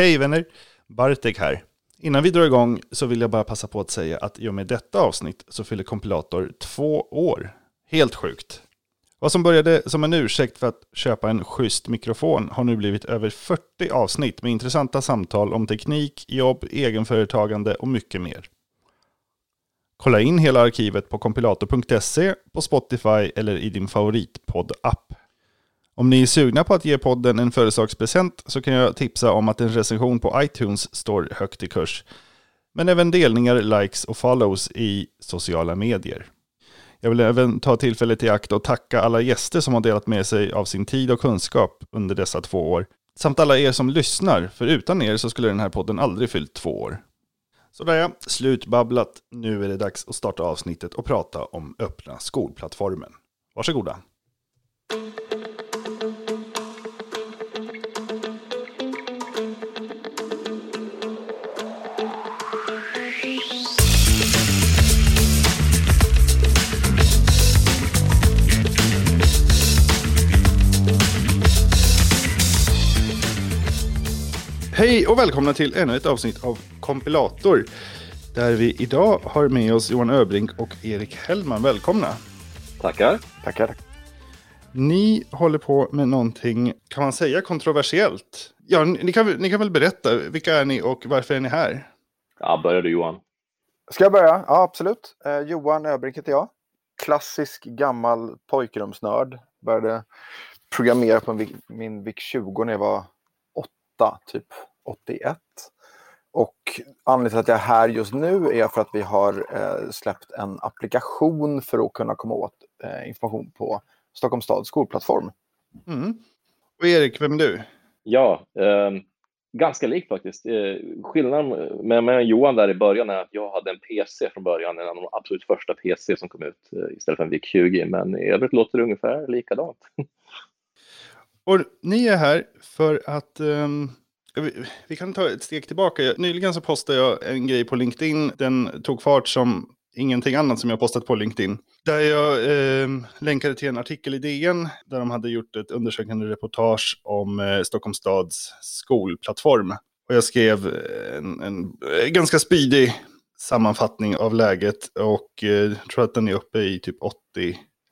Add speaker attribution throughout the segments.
Speaker 1: Hej vänner! Bartek här. Innan vi drar igång så vill jag bara passa på att säga att i och med detta avsnitt så fyller kompilator två år. Helt sjukt. Vad som började som en ursäkt för att köpa en schysst mikrofon har nu blivit över 40 avsnitt med intressanta samtal om teknik, jobb, egenföretagande och mycket mer. Kolla in hela arkivet på kompilator.se, på Spotify eller i din favoritpodd-app. Om ni är sugna på att ge podden en företagspresent så kan jag tipsa om att en recension på iTunes står högt i kurs. Men även delningar, likes och follows i sociala medier. Jag vill även ta tillfället i akt och tacka alla gäster som har delat med sig av sin tid och kunskap under dessa två år. Samt alla er som lyssnar, för utan er så skulle den här podden aldrig fyllt två år. Sådär ja, slutbabblat. Nu är det dags att starta avsnittet och prata om öppna skolplattformen. Varsågoda. Hej och välkomna till ännu ett avsnitt av Kompilator. Där vi idag har med oss Johan Öbrink och Erik Hellman. Välkomna!
Speaker 2: Tackar.
Speaker 3: Tackar.
Speaker 1: Ni håller på med någonting, kan man säga kontroversiellt? Ja, ni kan, ni kan väl berätta, vilka är ni och varför är ni här?
Speaker 2: Ja, börjar du Johan.
Speaker 3: Ska jag börja? Ja, absolut. Eh, Johan Öbrink heter jag. Klassisk gammal pojkrumsnörd. Började programmera på min, min VIC 20 när jag var åtta, typ 81. Och anledningen till att jag är här just nu är för att vi har eh, släppt en applikation för att kunna komma åt eh, information på Stockholms stads skolplattform.
Speaker 1: Mm. Och Erik, vem är du?
Speaker 2: Ja, eh, ganska lik faktiskt. Eh, skillnaden med, med Johan där i början är att jag hade en PC från början, en av de absolut första PC som kom ut eh, istället för en VIC 20, men i övrigt låter det ungefär likadant.
Speaker 1: Och ni är här för att um, vi, vi, kan ta ett steg tillbaka. Nyligen så postade jag en grej på LinkedIn. Den tog fart som ingenting annat som jag postat på LinkedIn. Där jag eh, länkade till en artikel i DN där de hade gjort ett undersökande reportage om eh, Stockholms stads skolplattform. Och jag skrev eh, en, en eh, ganska spydig sammanfattning av läget och eh, tror att den är uppe i typ 80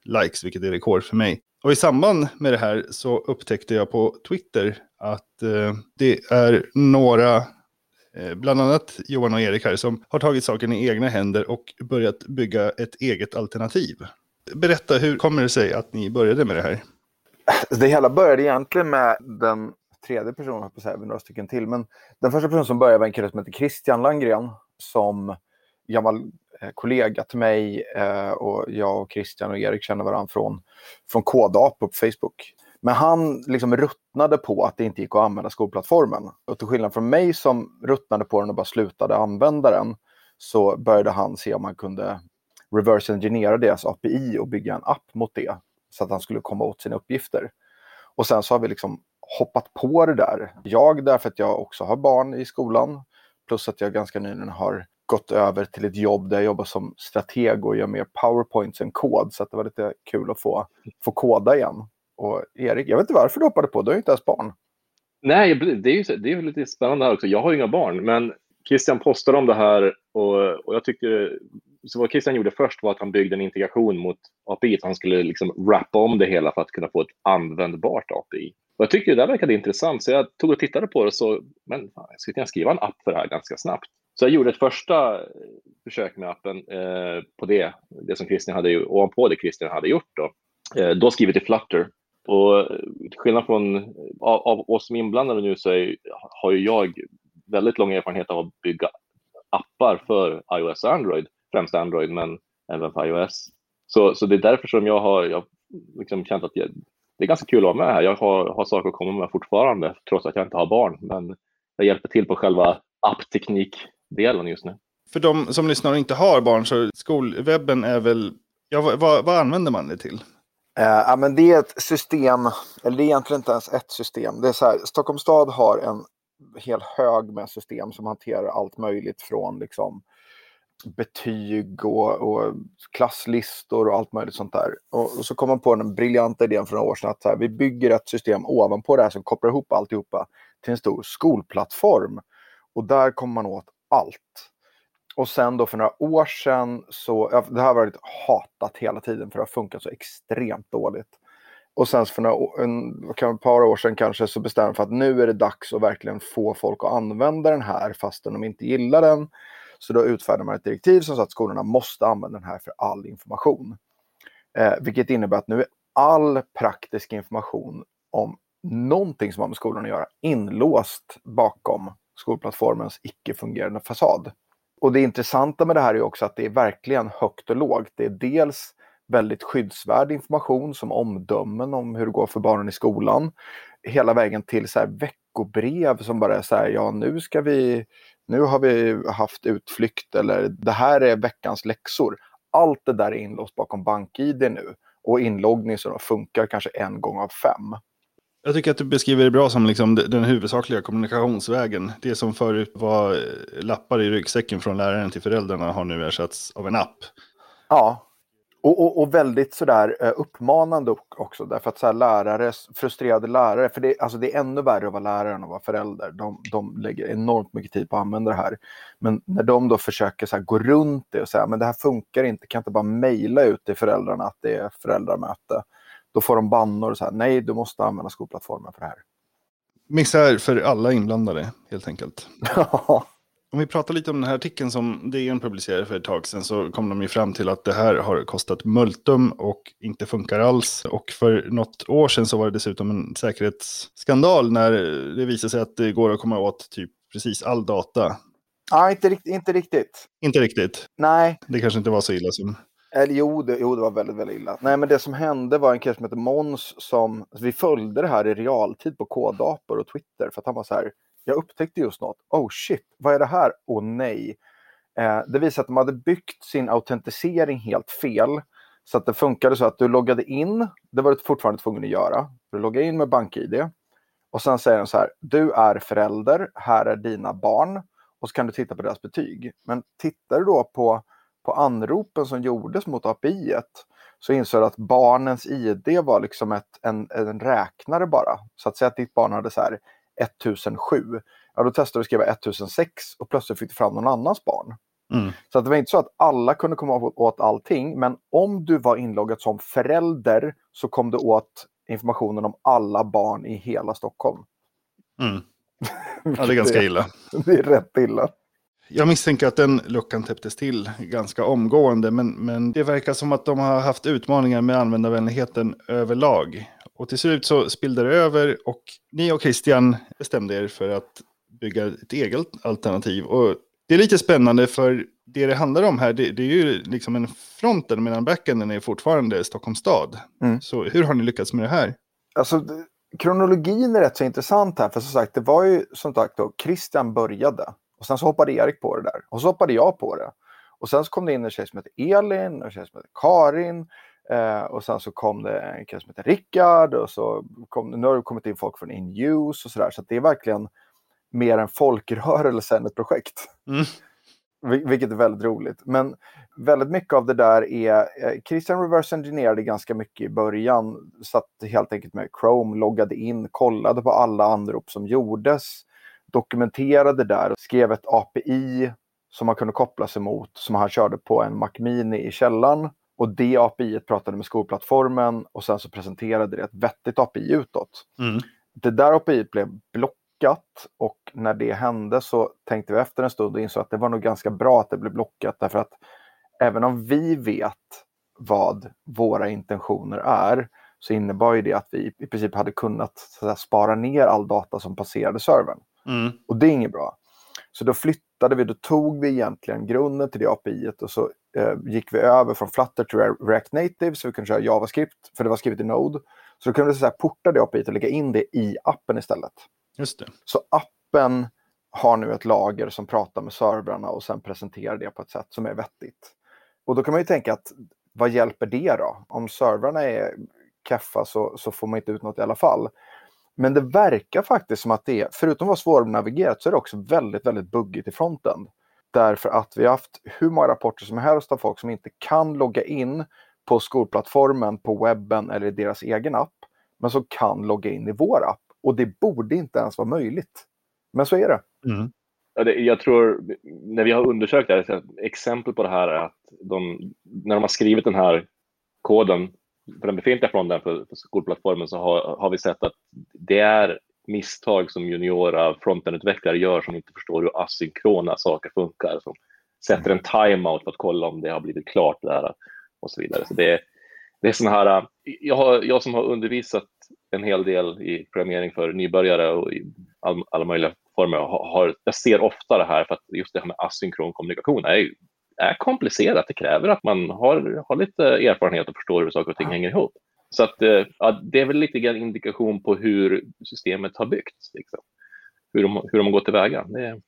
Speaker 1: likes, vilket är rekord för mig. Och i samband med det här så upptäckte jag på Twitter att eh, det är några, eh, bland annat Johan och Erik här, som har tagit saken i egna händer och börjat bygga ett eget alternativ. Berätta, hur kommer det sig att ni började med det här?
Speaker 3: Det hela började egentligen med den tredje personen, på säga, några stycken till. Men den första personen som började var en kille som heter Christian Landgren. som gammal Eh, kollega till mig eh, och jag och Christian och Erik känner varandra från, från Kodap på Facebook. Men han liksom ruttnade på att det inte gick att använda skolplattformen. Och till skillnad från mig som ruttnade på den och bara slutade använda den så började han se om man kunde reverse engineera deras API och bygga en app mot det. Så att han skulle komma åt sina uppgifter. Och sen så har vi liksom hoppat på det där. Jag därför att jag också har barn i skolan. Plus att jag ganska nyligen har gått över till ett jobb där jag jobbar som strateg och gör mer powerpoints än kod. Så det var lite kul att få, få koda igen. Och Erik, jag vet inte varför du hoppade på, du har ju inte ens barn.
Speaker 2: Nej, det är ju det är lite spännande här också. Jag har ju inga barn, men Christian postade om det här och, och jag tyckte, så vad Christian gjorde först var att han byggde en integration mot API, så han skulle liksom wrappa om det hela för att kunna få ett användbart API. Och jag tyckte det där verkade intressant, så jag tog och tittade på det och så, men fan, jag skulle kunna skriva en app för det här ganska snabbt. Så jag gjorde ett första eh, försök med appen eh, på det, det som Christian hade, ovanpå det Christian hade gjort. Då, eh, då skrivet i Flutter. Och eh, till skillnad från eh, av, av oss som är inblandade nu så är, har ju jag väldigt lång erfarenhet av att bygga appar för iOS och Android, främst Android men även för iOS. Så, så det är därför som jag har jag liksom känt att jag, det är ganska kul att vara med här. Jag har, har saker att komma med fortfarande trots att jag inte har barn. Men jag hjälper till på själva appteknik delen just nu.
Speaker 1: För de som lyssnar och inte har barn så skolwebben är väl, ja vad, vad använder man det till?
Speaker 3: Uh, ja, men det är ett system, eller det är egentligen inte ens ett system. Det är så här, Stockholms stad har en hel hög med system som hanterar allt möjligt från liksom, betyg och, och, klasslistor och allt möjligt sånt där. Och, och, så kom man på den briljanta idén för några år sedan att här, vi bygger ett system ovanpå det här som kopplar ihop alltihopa. till en stor skolplattform. Och där kommer man åt allt. Och sen då för några år sedan så, det här har varit hatat hela tiden för det har funkat så extremt dåligt. Och sen för några, en, ett par år sedan kanske så bestämde för att nu är det dags att verkligen få folk att använda den här fastän de inte gillar den. Så då utfärdade man ett direktiv som sa att skolorna måste använda den här för all information. Eh, vilket innebär att nu är all praktisk information om någonting som har med skolan att göra inlåst bakom skolplattformens icke-fungerande fasad. Och det intressanta med det här är också att det är verkligen högt och lågt. Det är dels väldigt skyddsvärd information som omdömen om hur det går för barnen i skolan. Hela vägen till så här veckobrev som bara är så här, ja nu ska vi, nu har vi haft utflykt eller det här är veckans läxor. Allt det där är inlåst bakom BankID nu och inloggning som funkar kanske en gång av fem.
Speaker 1: Jag tycker att du beskriver det bra som liksom den huvudsakliga kommunikationsvägen. Det som förut var eh, lappar i ryggsäcken från läraren till föräldrarna har nu ersatts av en app.
Speaker 3: Ja, och, och, och, väldigt sådär eh, uppmanande också, därför att så här, lärare, frustrerade lärare, för det, alltså det är ännu värre att vara lärare än att vara förälder. De, de lägger enormt mycket tid på att använda det här. Men när de då försöker så här, gå runt det och säga men det här funkar inte, kan inte bara mejla ut till föräldrarna att det är föräldramöte. Då får de bannor och så här, nej du måste använda skolplattformen för det här.
Speaker 1: Missar för alla inblandade helt enkelt. Om vi pratar lite om den här artikeln som DN publicerade för ett tag sedan så kom de ju fram till att det här har kostat multum och inte funkar alls. Och för något år sedan så var det dessutom en säkerhetsskandal när det visade sig att det går att komma åt typ precis all data.
Speaker 3: Ja, inte, inte riktigt.
Speaker 1: Inte riktigt?
Speaker 3: Nej.
Speaker 1: Det kanske inte var så illa som...
Speaker 3: Eller jo det, jo, det var väldigt, väldigt illa. Nej, men det som hände var en kille som heter Måns som... Alltså, vi följde det här i realtid på kodapor och Twitter för att han var så här jag upptäckte just något. Oh shit, vad är det här? Åh oh, nej. Eh, det visade att de hade byggt sin autentisering helt fel. Så att det funkade så att du loggade in, det var du fortfarande tvungen att göra. Du loggade in med BankID och sen säger den så här, du är förälder, här är dina barn och så kan du titta på deras betyg. Men tittar du då på, på anropen som gjordes mot API så insåg du att barnens ID var liksom ett, en, en räknare bara. Så att säga att ditt barn hade så här 1007. Ja, då testade du att skriva 1006 och plötsligt fick du fram någon annans barn. Mm. Så att det var inte så att alla kunde komma åt allting, men om du var inloggad som förälder så kom du åt informationen om alla barn i hela Stockholm.
Speaker 1: Mm. Ja, det är ganska illa.
Speaker 3: det är rätt illa.
Speaker 1: Jag misstänker att den luckan täpptes till ganska omgående, men, men det verkar som att de har haft utmaningar med användarvänligheten överlag. Och till slut så spillde det över och ni och Christian bestämde er för att bygga ett eget alternativ. Och det är lite spännande för det det handlar om här, det, det är ju liksom en fronten medan backenden är fortfarande Stockholms stad. Mm. Så hur har ni lyckats med det här?
Speaker 3: Alltså, kronologin är rätt så intressant här, för som sagt, det var ju som sagt då, Christian började och sen så hoppade Erik på det där och så hoppade jag på det. Och sen så kom det in en tjej som heter Elin, och en tjej som heter Karin Eh, och sen så kom det en kille som heter Rickard och så kom, nu har det kommit in folk från InUse och sådär. Så, så det är verkligen mer en folkrörelse än ett projekt. Mm. Vil vilket är väldigt roligt. Men väldigt mycket av det där är, eh, Christian reverse engineerade ganska mycket i början. Satt helt enkelt med Chrome, loggade in, kollade på alla anrop som gjordes, dokumenterade där, skrev ett API som man kunde koppla sig mot, som han körde på en Mac Mini i källaren och det API pratade med skolplattformen och sen så presenterade det ett vettigt API utåt. Mm. Det där API blev blockat och när det hände så tänkte vi efter en stund och insåg att det var nog ganska bra att det blev blockat därför att även om vi vet vad våra intentioner är så innebar ju det att vi i princip hade kunnat säga, spara ner all data som passerade servern. Mm. Och det är inget bra. Så då flyttade vi, då tog vi egentligen grunden till det API och så eh, gick vi över från Flutter till React Native så vi kunde köra JavaScript, för det var skrivet i Node. Så då kunde vi så här, porta det API och lägga in det i appen istället.
Speaker 1: Just det.
Speaker 3: Så appen har nu ett lager som pratar med servrarna och sen presenterar det på ett sätt som är vettigt. Och då kan man ju tänka att vad hjälper det då? Om servrarna är keffa så, så får man inte ut något i alla fall. Men det verkar faktiskt som att det är, förutom att vara svårnavigerat, så är det också väldigt, väldigt buggigt i fronten. Därför att vi har haft hur många rapporter som helst av folk som inte kan logga in på skolplattformen, på webben eller i deras egen app, men som kan logga in i vår app. Och det borde inte ens vara möjligt. Men så är det.
Speaker 1: Mm.
Speaker 2: Ja, det, jag tror, när vi har undersökt det här, ett exempel på det här är att de, när de har skrivit den här koden för den befintliga fronten för, för skolplattformen så har, har vi sett att det är misstag som juniora frontenutvecklare gör som inte förstår hur asynkrona saker funkar. Som sätter en timeout för att kolla om det har blivit klart där och så vidare. Så det, det är såna här, jag, har, jag som har undervisat en hel del i programmering för nybörjare och i all, alla möjliga former, har, jag ser ofta det här för att just det här med asynkron kommunikation är, är komplicerat. Det kräver att man har, har lite erfarenhet och förstår hur saker och ting hänger ihop. Så att, eh, ja, det är väl lite grann indikation på hur systemet har byggts. Liksom. Hur, de, hur de har gått tillväga. Det,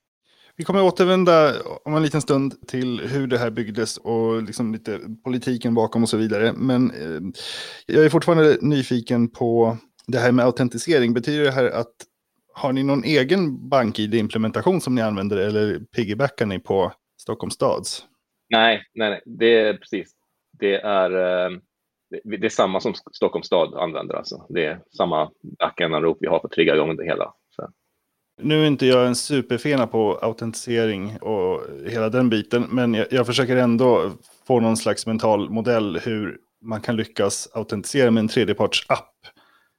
Speaker 1: vi kommer återvända om en liten stund till hur det här byggdes och liksom lite politiken bakom och så vidare. Men eh, jag är fortfarande nyfiken på det här med autentisering. Betyder det här att har ni någon egen bank-id-implementation som ni använder eller piggybackar ni på Stockholms stads?
Speaker 2: Nej, nej, nej. det är precis. Det är, eh, det är samma som Stockholms stad använder. Alltså. Det är samma backend-anrop vi har för att trigga igång det hela.
Speaker 1: Nu är inte jag en superfena på autentisering och hela den biten, men jag, jag, försöker ändå få någon slags mental modell hur man kan lyckas autentisera med en tredjeparts-app.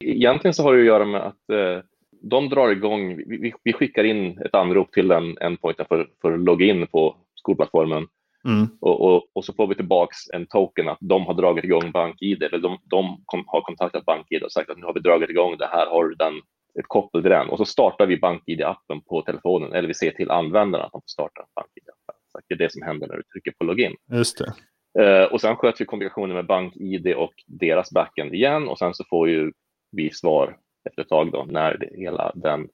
Speaker 2: Egentligen så har det att göra med att eh, de drar igång, vi, vi, skickar in ett anrop till den endpointen för, för att logga in på skolplattformen. Mm. Och, och, och, så får vi tillbaks en token att de har dragit igång BankID, eller de, de kom, har kontaktat BankID och sagt att nu har vi dragit igång det här, har du den ett koppel till den och så startar vi BankID-appen på telefonen eller vi ser till användarna att de får starta BankID-appen. Det är det som händer när du trycker på login.
Speaker 1: Just det.
Speaker 2: Uh, och sen sköter vi kommunikationen med BankID och deras backend igen och sen så får ju vi svar efter ett tag då när det, hela den,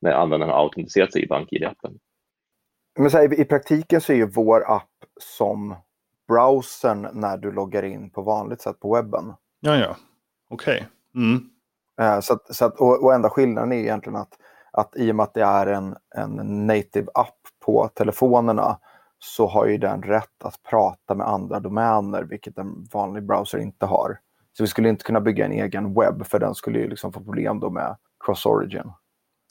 Speaker 2: när användaren har autentiserat sig i BankID-appen.
Speaker 3: Men här, i praktiken så är ju vår app som browsern när du loggar in på vanligt sätt på webben.
Speaker 1: Ja, ja. Okej. Okay. Mm.
Speaker 3: Eh, så att, så att, och, och enda skillnaden är egentligen att, att i och med att det är en, en native app på telefonerna så har ju den rätt att prata med andra domäner, vilket en vanlig browser inte har. Så vi skulle inte kunna bygga en egen webb, för den skulle ju liksom få problem då med cross-origin.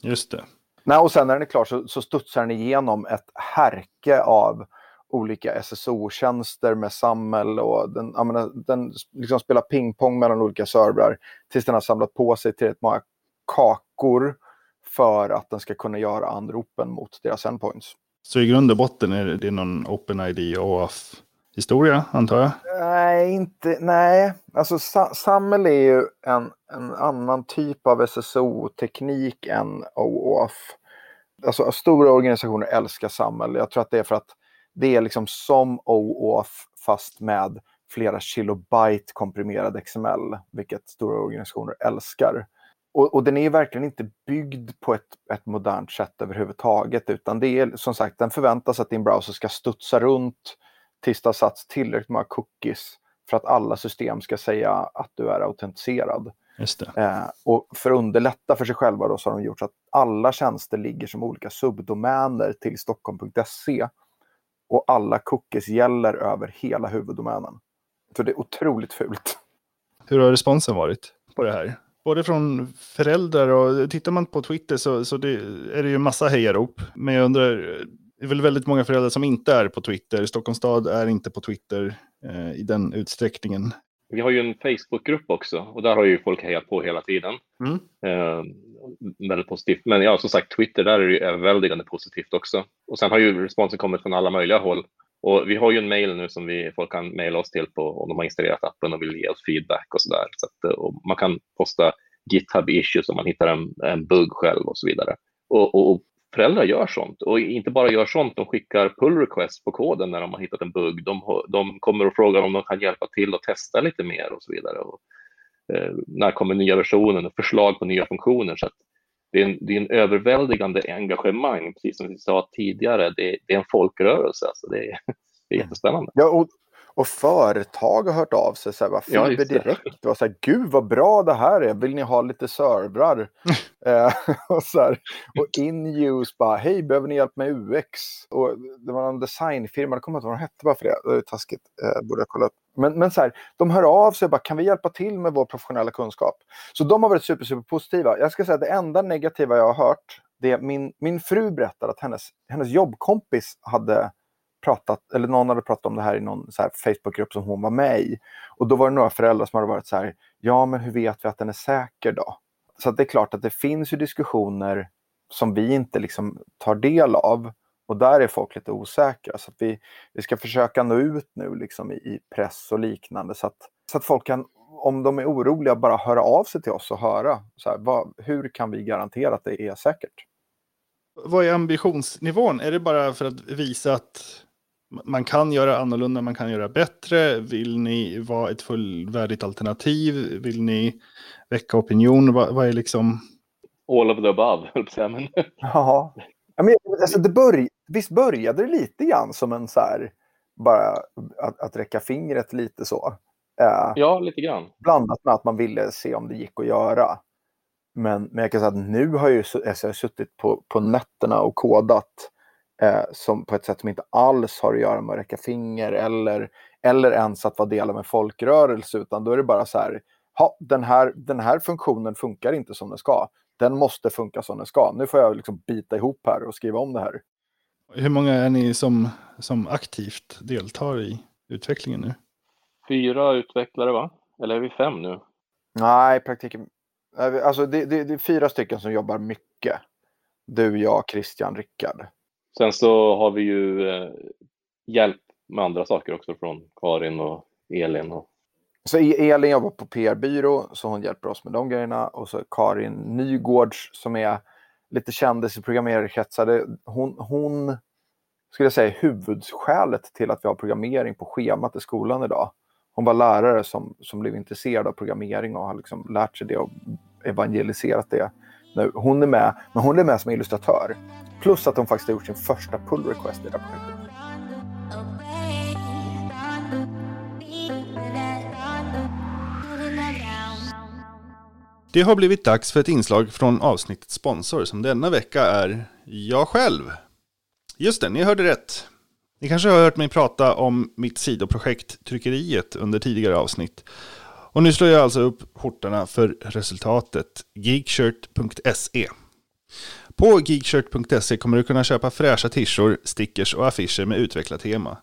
Speaker 1: Just det.
Speaker 3: Nej, och sen när den är klar så, så studsar den igenom ett härke av olika SSO-tjänster med SAML och den, menar, den liksom spelar pingpong mellan olika servrar tills den har samlat på sig tillräckligt många kakor för att den ska kunna göra anropen mot deras endpoints.
Speaker 1: Så i grund och botten är det någon OpenID OAuth historia antar jag?
Speaker 3: Nej, inte, nej. Alltså SAML är ju en, en annan typ av SSO-teknik än OAuth. Alltså stora organisationer älskar SAML. Jag tror att det är för att det är liksom som OAuth fast med flera kilobyte komprimerad XML, vilket stora organisationer älskar. Och, och, den är verkligen inte byggd på ett, ett modernt sätt överhuvudtaget, utan det är som sagt, den förväntas att din browser ska studsa runt tills det har satts tillräckligt många cookies för att alla system ska säga att du är autentiserad.
Speaker 1: Eh,
Speaker 3: och för att underlätta för sig själva då, så har de gjort så att alla tjänster ligger som olika subdomäner till stockholm.se och alla cookies gäller över hela huvuddomänen. Så det är otroligt fult.
Speaker 1: Hur har responsen varit på det här? Både från föräldrar och tittar man på Twitter så, så det, är det ju massa hejarop. Men jag undrar, det är väl väldigt många föräldrar som inte är på Twitter. Stockholms stad är inte på Twitter eh, i den utsträckningen.
Speaker 2: Vi har ju en Facebookgrupp också och där har ju folk hejat på hela tiden. Mm. Eh, väldigt positivt. Men ja, som sagt, Twitter, där är det ju överväldigande positivt också. Och sen har ju responsen kommit från alla möjliga håll. Och vi har ju en mail nu som vi, folk kan mejla oss till på om de har installerat appen och vill ge oss feedback och sådär. Så att, och man kan posta GitHub issues om man hittar en, en bugg själv och så vidare. Och, och, och, föräldrar gör sånt och inte bara gör sånt, de skickar pull request på koden när de har hittat en bugg. De, de kommer och frågar om de kan hjälpa till och testa lite mer och så vidare. Och, eh, när kommer nya versionen och förslag på nya funktioner. Så det är, en, det är en överväldigande engagemang, precis som vi sa tidigare. Det, det är en folkrörelse, alltså det, är, det är jättespännande.
Speaker 3: Ja, och, och företag har hört av sig, så här, fiber ja, direkt. Och så här, Gud vad bra det här är, vill ni ha lite servrar? eh, och, så här, och in-use bara, hej behöver ni hjälp med UX? Och det var en designfirma, jag kommer inte ihåg vad de hette bara för det, det är taskigt, eh, borde jag kolla upp. Men, men så här, de hör av sig och bara, kan vi hjälpa till med vår professionella kunskap? Så de har varit super, super positiva. Jag ska säga att det enda negativa jag har hört, det är min, min fru berättade att hennes, hennes jobbkompis hade pratat, eller någon hade pratat om det här i någon så här Facebookgrupp som hon var med i. Och då var det några föräldrar som hade varit så här, ja men hur vet vi att den är säker då? Så det är klart att det finns ju diskussioner som vi inte liksom tar del av. Och där är folk lite osäkra. Så vi, vi ska försöka nå ut nu liksom i, i press och liknande. Så att, så att folk kan, om de är oroliga, bara höra av sig till oss och höra. Så här, vad, hur kan vi garantera att det är säkert?
Speaker 1: Vad är ambitionsnivån? Är det bara för att visa att man kan göra annorlunda, man kan göra bättre? Vill ni vara ett fullvärdigt alternativ? Vill ni väcka opinion? Vad, vad är liksom...
Speaker 2: All of the above, höll jag men...
Speaker 3: Ja. men, alltså, det börj visst började det lite grann som en så här, bara att, att räcka fingret lite så?
Speaker 2: Eh, ja, lite grann.
Speaker 3: Blandat med att man ville se om det gick att göra. Men, men jag kan säga att nu har jag, ju, alltså, jag har suttit på, på nätterna och kodat eh, som, på ett sätt som inte alls har att göra med att räcka finger eller, eller ens att vara del av en folkrörelse, utan då är det bara så här, ha, den, här den här funktionen funkar inte som den ska. Den måste funka som den ska. Nu får jag liksom bita ihop här och skriva om det här.
Speaker 1: Hur många är ni som, som aktivt deltar i utvecklingen nu?
Speaker 2: Fyra utvecklare va? Eller är vi fem nu?
Speaker 3: Nej, praktiken. Alltså det, det, det är fyra stycken som jobbar mycket. Du, jag, Christian, Rickard.
Speaker 2: Sen så har vi ju eh, hjälp med andra saker också från Karin och Elin. Och...
Speaker 3: Så e- Elin jobbar på PR-byrå, så hon hjälper oss med de grejerna. Och så Karin Nygårds som är lite kändis i programmerarkretsar. Hon, hon skulle jag säga huvudskälet till att vi har programmering på schemat i skolan idag. Hon var lärare som, som blev intresserad av programmering och har liksom lärt sig det och evangeliserat det. Nu, hon är med, men hon är med som illustratör. Plus att hon faktiskt har gjort sin första pull request i det här projektet.
Speaker 1: Det har blivit dags för ett inslag från avsnittets sponsor som denna vecka är jag själv. Just det, ni hörde rätt. Ni kanske har hört mig prata om mitt sidoprojekt Tryckeriet under tidigare avsnitt. Och nu slår jag alltså upp skjortorna för resultatet, geekshirt.se. På geekshirt.se kommer du kunna köpa fräscha t-shirts, stickers och affischer med utvecklat tema.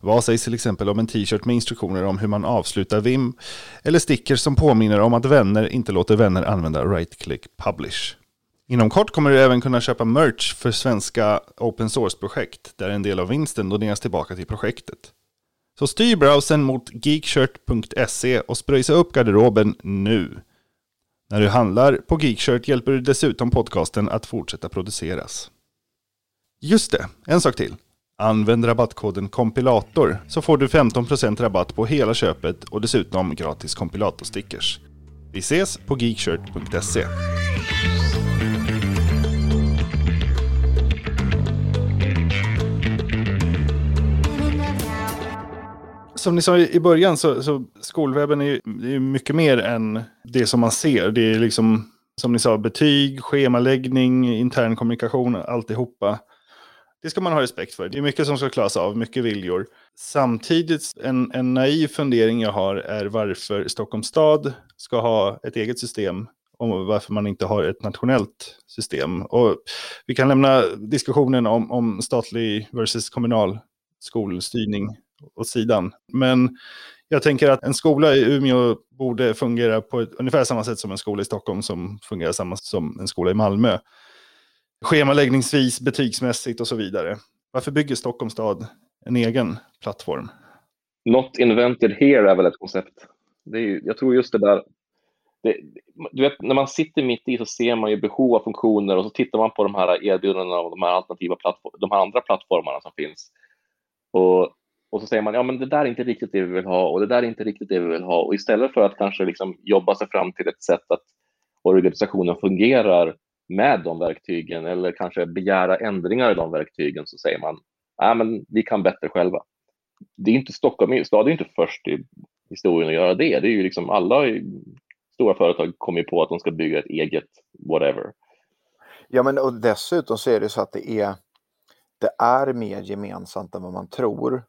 Speaker 1: Vad sägs till exempel om en t-shirt med instruktioner om hur man avslutar VIM? Eller stickers som påminner om att vänner inte låter vänner använda right-click publish. Inom kort kommer du även kunna köpa merch för svenska open source-projekt där en del av vinsten doneras tillbaka till projektet. Så styr browsern mot geekshirt.se och spröjsa upp garderoben nu. När du handlar på Geekshirt hjälper du dessutom podcasten att fortsätta produceras. Just det, en sak till. Använd rabattkoden kompilator så får du 15% rabatt på hela köpet och dessutom gratis kompilatorstickers. Vi ses på geekshirt.se. Som ni sa i början så, så skolwebben är ju är mycket mer än det som man ser. Det är liksom som ni sa betyg, schemaläggning, intern kommunikation, alltihopa. Det ska man ha respekt för. Det är mycket som ska klaras av, mycket viljor. Samtidigt, en, en naiv fundering jag har är varför Stockholms stad ska ha ett eget system om varför man inte har ett nationellt system. Och vi kan lämna diskussionen om, om statlig versus kommunal skolstyrning åt sidan. Men jag tänker att en skola i Umeå borde fungera på ett, ungefär samma sätt som en skola i Stockholm som fungerar samma som en skola i Malmö schemaläggningsvis, betygsmässigt och så vidare. Varför bygger Stockholms stad en egen plattform?
Speaker 2: Not invented here är väl ett koncept. Det är ju, jag tror just det där, det, du vet, när man sitter mitt i så ser man ju behov av funktioner och så tittar man på de här erbjudandena och de här alternativa plattform, de här andra plattformarna som finns. Och, och så säger man, ja men det där är inte riktigt det vi vill ha och det där är inte riktigt det vi vill ha. Och istället för att kanske liksom jobba sig fram till ett sätt att organisationen fungerar med de verktygen eller kanske begära ändringar i de verktygen så säger man nej men vi kan bättre själva. Det är inte Stockholm stad är inte först i historien att göra det. Det är ju liksom alla stora företag kommer på att de ska bygga ett eget whatever.
Speaker 3: Ja, men och dessutom så är det så att det är, det är mer gemensamt än vad man tror.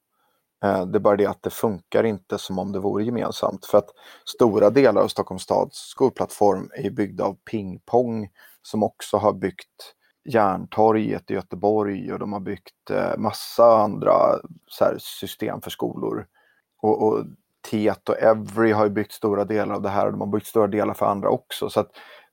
Speaker 3: Eh, det är bara det att det funkar inte som om det vore gemensamt. För att stora delar av Stockholms stads skolplattform är byggda av Pingpong som också har byggt Järntorget i Göteborg och de har byggt eh, massa andra här, system för skolor. Och, och TET och Every har byggt stora delar av det här och de har byggt stora delar för andra också. Så att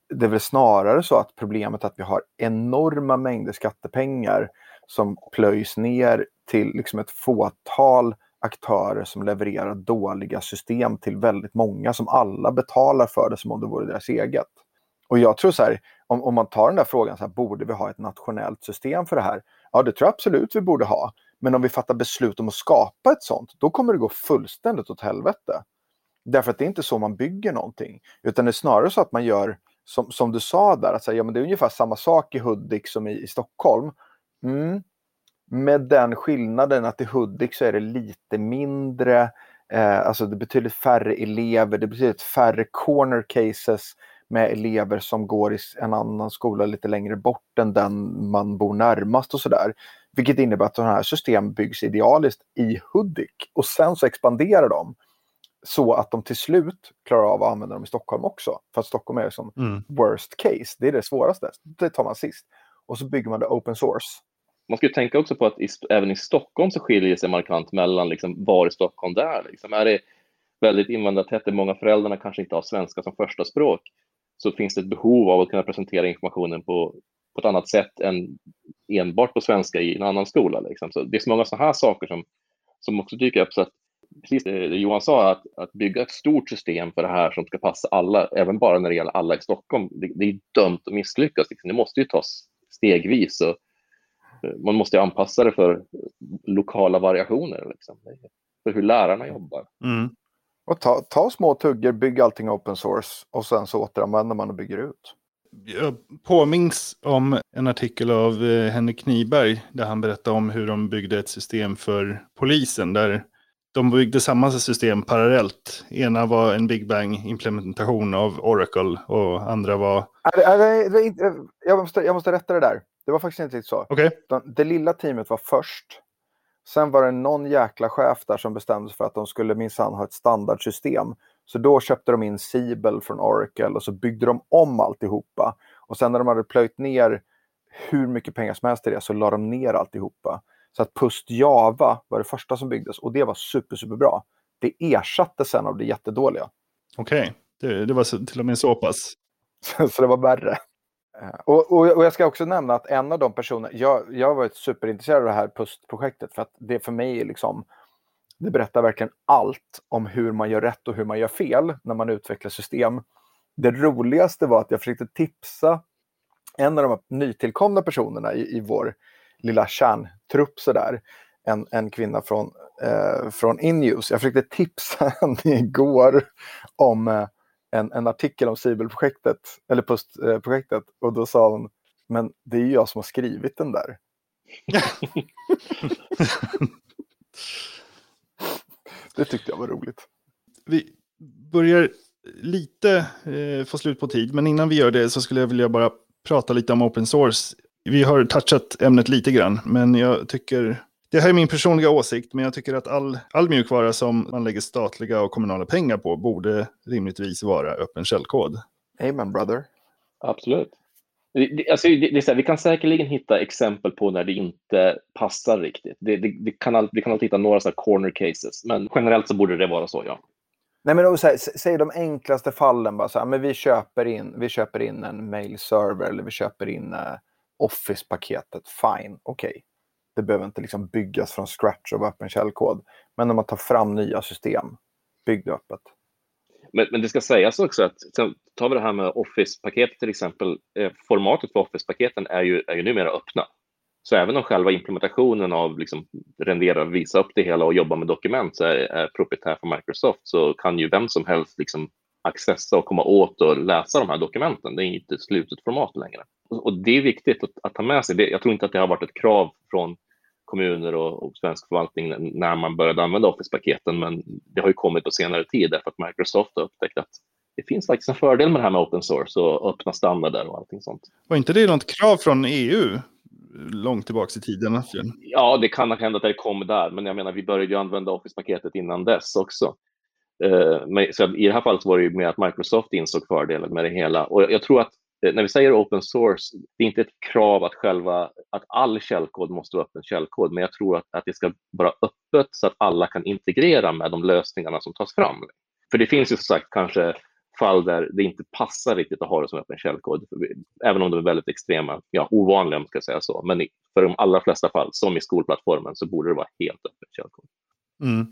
Speaker 3: det är väl snarare så att problemet är att vi har enorma mängder skattepengar som plöjs ner till liksom ett fåtal aktörer som levererar dåliga system till väldigt många som alla betalar för det som om det vore deras eget. Och jag tror så här, om, om man tar den där frågan, så här, borde vi ha ett nationellt system för det här? Ja, det tror jag absolut vi borde ha. Men om vi fattar beslut om att skapa ett sånt, då kommer det gå fullständigt åt helvete. Därför att det är inte så man bygger någonting, utan det är snarare så att man gör som, som du sa där, att säga, ja, men det är ungefär samma sak i Hudik som i, i Stockholm. Mm. Med den skillnaden att i Hudik så är det lite mindre, eh, alltså det är betydligt färre elever, det är betydligt färre corner cases med elever som går i en annan skola lite längre bort än den man bor närmast och sådär. Vilket innebär att sådana här system byggs idealiskt i Hudik och sen så expanderar de så att de till slut klarar av att använda dem i Stockholm också. För att Stockholm är som mm. worst case, det är det svåraste. Det tar man sist. Och så bygger man det open source.
Speaker 2: Man ska ju tänka också på att i, även i Stockholm så skiljer det sig markant mellan liksom, var i Stockholm det är. Liksom. Är det väldigt invandrartätt, där många föräldrarna kanske inte har svenska som första språk, så finns det ett behov av att kunna presentera informationen på, på ett annat sätt än enbart på svenska i en annan skola. Liksom. Så det är så många sådana här saker som, som också dyker upp. Så att, precis det Johan sa, att, att bygga ett stort system för det här som ska passa alla, även bara när det gäller alla i Stockholm, det, det är dömt att misslyckas. Liksom. Det måste ju tas stegvis. Och, man måste anpassa det för lokala variationer, liksom. för hur lärarna jobbar. Mm.
Speaker 3: Och ta, ta små tuggor, bygg allting open source och sen så återanvänder man och bygger ut.
Speaker 1: Jag påminns om en artikel av eh, Henrik Nyberg där han berättar om hur de byggde ett system för polisen där de byggde samma system parallellt. Ena var en Big Bang-implementation av Oracle och andra var...
Speaker 3: Jag måste, jag måste rätta det där. Det var faktiskt inte riktigt så.
Speaker 1: Okay.
Speaker 3: Det lilla teamet var först. Sen var det någon jäkla chef där som bestämde sig för att de skulle minsann ha ett standardsystem. Så då köpte de in Siebel från Oracle och så byggde de om alltihopa. Och sen när de hade plöjt ner hur mycket pengar som helst i det så la de ner alltihopa. Så att Pust Java var det första som byggdes och det var super, superbra. Det ersatte sen av det jättedåliga.
Speaker 1: Okej, okay. det, det, var till och med så pass.
Speaker 3: så det var värre. Eh, och, och, och, jag ska också nämna att en av de personer, jag, jag har varit superintresserad av det här PUST-projektet för att det för mig är liksom, det berättar verkligen allt om hur man gör rätt och hur man gör fel när man utvecklar system. Det roligaste var att jag försökte tipsa en av de nytillkomna personerna i, i vår lilla kärntrupp sådär, en, en kvinna från, eh, från Inuse. Jag försökte tipsa henne igår om eh, en, en artikel om Sibel-projektet, eller PUST-projektet, eh, och då sa hon, men det är ju jag som har skrivit den där. det tyckte jag var roligt.
Speaker 1: Vi börjar lite eh, få slut på tid, men innan vi gör det så skulle jag vilja bara prata lite om open source. Vi har touchat ämnet lite grann, men jag tycker det här är min personliga åsikt, men jag tycker att all, all mjukvara som man lägger statliga och kommunala pengar på borde rimligtvis vara öppen källkod.
Speaker 3: Amen brother.
Speaker 2: Absolut. Det, alltså, det, det här, vi kan säkerligen hitta exempel på när det inte passar riktigt. Det, det kan, vi kan alltid hitta några så corner cases, men generellt så borde det vara så, ja.
Speaker 3: Nej, men här, säg de enklaste fallen. Bara så här, men vi, köper in, vi köper in en mail-server eller vi köper in uh, Office-paketet. Fine, okej. Okay. Det behöver inte liksom byggas från scratch av öppen källkod. Men när man tar fram nya system, bygg det öppet.
Speaker 2: Men, men det ska sägas också att, tar vi det här med Office-paketet till exempel, eh, formatet för Office-paketen är ju, är ju numera öppna. Så även om själva implementationen av liksom rendera, visa upp det hela och jobba med dokument så är, är proprietär för Microsoft så kan ju vem som helst liksom accessa och komma åt och läsa de här dokumenten. Det är inte ett slutet format längre. Och, det är viktigt att, att ta med sig. Det, jag tror inte att det har varit ett krav från kommuner och, och svensk förvaltning när man började använda Office-paketen, men det har ju kommit på senare tid därför att Microsoft har upptäckt att det finns faktiskt en fördel med det här med open source och öppna standarder och allting sånt.
Speaker 1: Var inte det något krav från EU långt tillbaka i tiden.
Speaker 2: Ja, det kan hända att det kommer där, men jag menar, vi började ju använda Office-paketet innan dess också. Eh, men, så I det här fallet var det ju mer att Microsoft insåg fördelen med det hela. Och jag tror att eh, när vi säger open source, det är inte ett krav att själva att all källkod måste vara öppen källkod, men jag tror att, att det ska vara öppet så att alla kan integrera med de lösningarna som tas fram. För det finns ju som sagt kanske fall där det inte passar riktigt att ha det som öppen källkod, även om de är väldigt extrema, ja, ovanliga om man ska säga så. Men för de allra flesta fall, som i skolplattformen, så borde det vara helt öppen källkod.
Speaker 1: Mm.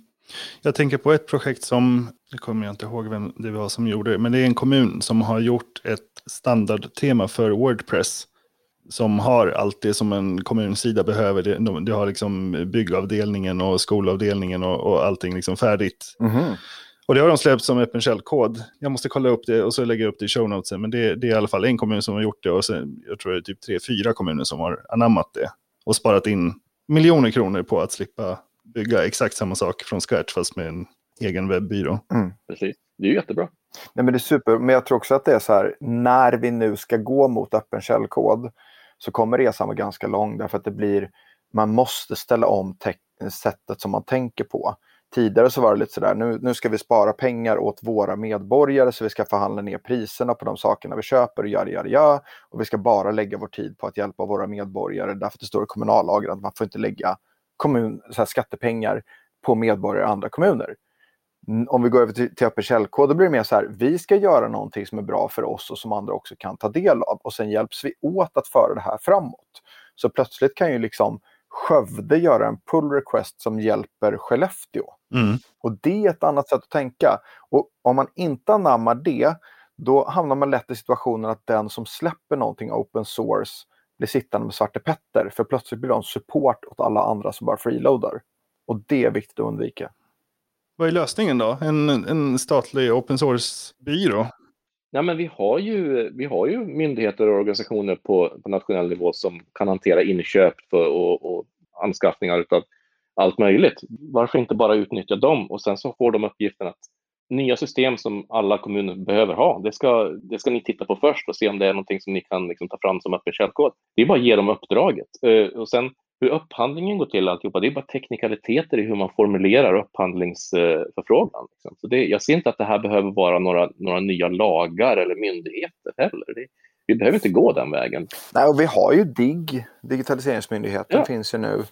Speaker 1: Jag tänker på ett projekt som, det kommer jag inte ihåg vem det var som gjorde men det är en kommun som har gjort ett standardtema för Wordpress. Som har allt det som en kommunsida behöver. Det, det har liksom byggavdelningen och skolavdelningen och, och allting liksom färdigt. Mm -hmm. Och det har de släppt som öppen källkod. Jag måste kolla upp det och så lägger jag upp det i show notesen. Men det, det, är i alla fall en kommun som har gjort det och sen, jag tror det är typ tre, fyra kommuner som har anammat det. Och sparat in miljoner kronor på att slippa bygga exakt samma sak från scratch fast med en egen webbyrå.
Speaker 2: Mm. Precis, det är ju jättebra.
Speaker 3: Nej, men det är super, men jag tror också att det är så här, när vi nu ska gå mot öppen källkod så kommer resan vara ganska lång därför att det blir, man måste ställa om sättet som man tänker på. Tidigare så var det lite sådär, nu, nu ska vi spara pengar åt våra medborgare så vi ska förhandla ner priserna på de sakerna vi köper och göra, göra, göra. Och vi ska bara lägga vår tid på att hjälpa våra medborgare därför att det står i kommunallagen att man får inte lägga kommun, så här, skattepengar på medborgare i andra kommuner. Om vi går över till, till öppen källkod, då blir det mer så här, vi ska göra någonting som är bra för oss och som andra också kan ta del av. Och sen hjälps vi åt att föra det här framåt. Så plötsligt kan ju liksom Skövde göra en pull request som hjälper Skellefteå. Mm. Och det är ett annat sätt att tänka. Och om man inte anammar det, då hamnar man lätt i situationen att den som släpper någonting open source blir sittande med Svarte Petter. För plötsligt blir de support åt alla andra som bara freeloadar. Och det är viktigt att undvika.
Speaker 1: Vad är lösningen då? En, en statlig open source-byrå?
Speaker 2: Ja, men vi, har ju, vi har ju myndigheter och organisationer på, på nationell nivå som kan hantera inköp för, och, och anskaffningar av allt möjligt. Varför inte bara utnyttja dem och sen så får de uppgiften att nya system som alla kommuner behöver ha, det ska, det ska ni titta på först och se om det är någonting som ni kan liksom ta fram som öppen källkod. Det är bara att ge dem uppdraget. Uh, och sen hur upphandlingen går till alltihopa, det är bara teknikaliteter i hur man formulerar upphandlingsförfrågan. Liksom. Så det, jag ser inte att det här behöver vara några, några nya lagar eller myndigheter heller. Det, vi behöver inte gå den vägen.
Speaker 3: Nej, och vi har ju DIGG, Digitaliseringsmyndigheten ja. finns ju nu.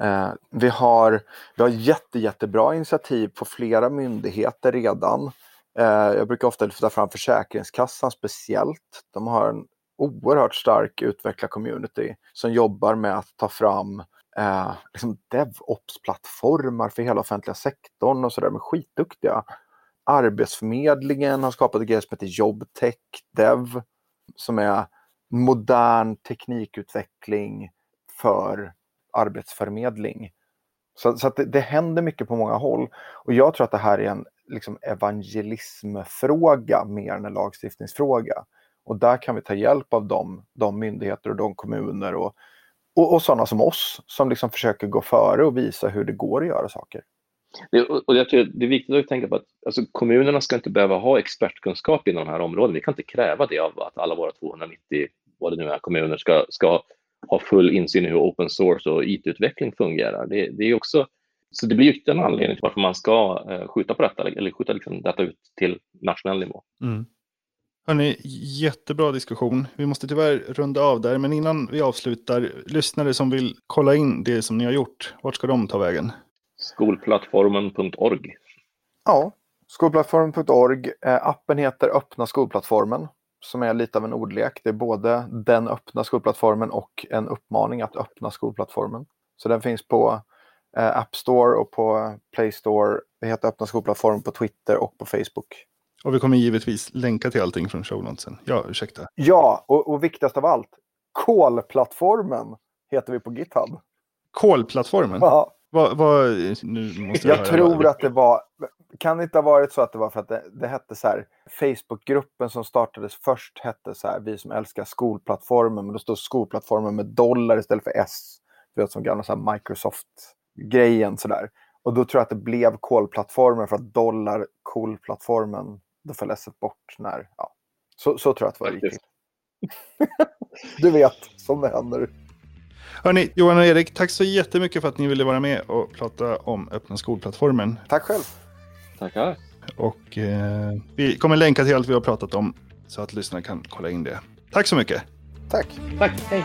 Speaker 3: Eh, vi har, vi har jätte, jättebra initiativ på flera myndigheter redan. Eh, jag brukar ofta lyfta fram Försäkringskassan speciellt. De har en oerhört stark utvecklarcommunity som jobbar med att ta fram eh, liksom DevOps-plattformar för hela offentliga sektorn och sådär, men skitduktiga. Arbetsförmedlingen har skapat ett grej som heter Jobtech Dev som är modern teknikutveckling för arbetsförmedling. Så, så det, det händer mycket på många håll. Och jag tror att det här är en liksom, evangelismfråga mer än en lagstiftningsfråga. Och där kan vi ta hjälp av de, de myndigheter och de kommuner och, och, och sådana som oss som liksom försöker gå före och visa hur det går att göra saker.
Speaker 2: Det, och jag tror det är viktigt att tänka på att alltså, kommunerna ska inte behöva ha expertkunskap inom de här områdena. Vi kan inte kräva det av att alla våra 290, vad det nu är, kommuner ska, ska ha full insyn i hur open source och IT-utveckling fungerar. Det, det är också, så det blir ytterligare en anledning till varför man ska eh, skjuta på detta, eller skjuta liksom detta ut till nationell nivå. Mm.
Speaker 1: Hörrni, jättebra diskussion. Vi måste tyvärr runda av där, men innan vi avslutar, lyssnare som vill kolla in det som ni har gjort, vart ska de ta vägen?
Speaker 2: Skolplattformen.org.
Speaker 3: Ja, skolplattformen.org. Eh, appen heter Öppna skolplattformen som är lite av en ordlek. Det är både den öppna skolplattformen och en uppmaning att öppna skolplattformen. Så den finns på eh, App Store och på Play Store. Det heter Öppna skolplattformen på Twitter och på Facebook.
Speaker 1: Och vi kommer givetvis länka till allting från shownotesen. Ja, ursäkta.
Speaker 3: Ja, och, och viktigast av allt. Kolplattformen heter vi på GitHub.
Speaker 1: Kolplattformen?
Speaker 3: Ja.
Speaker 1: Vad, vad, nu
Speaker 3: måste jag jag tror att det var, kan det inte ha varit så att det var för att det, det hette så här, Facebookgruppen som startades först hette så här, vi som älskar skolplattformen, men då stod skolplattformen med dollar istället för S. Det låter som gamla så Microsoft-grejen sådär. Och då tror jag att det blev kolplattformen för att dollar, kolplattformen, då föll S bort när, ja. Så, så tror jag att det var riktigt. du vet, som det händer.
Speaker 1: Hörni, Johan och Erik, tack så jättemycket för att ni ville vara med och prata om öppna skolplattformen.
Speaker 3: Tack själv.
Speaker 2: Tackar.
Speaker 1: Och eh, vi kommer länka till allt vi har pratat om så att lyssnarna kan kolla in det. Tack så mycket.
Speaker 3: Tack.
Speaker 2: Tack. Hej.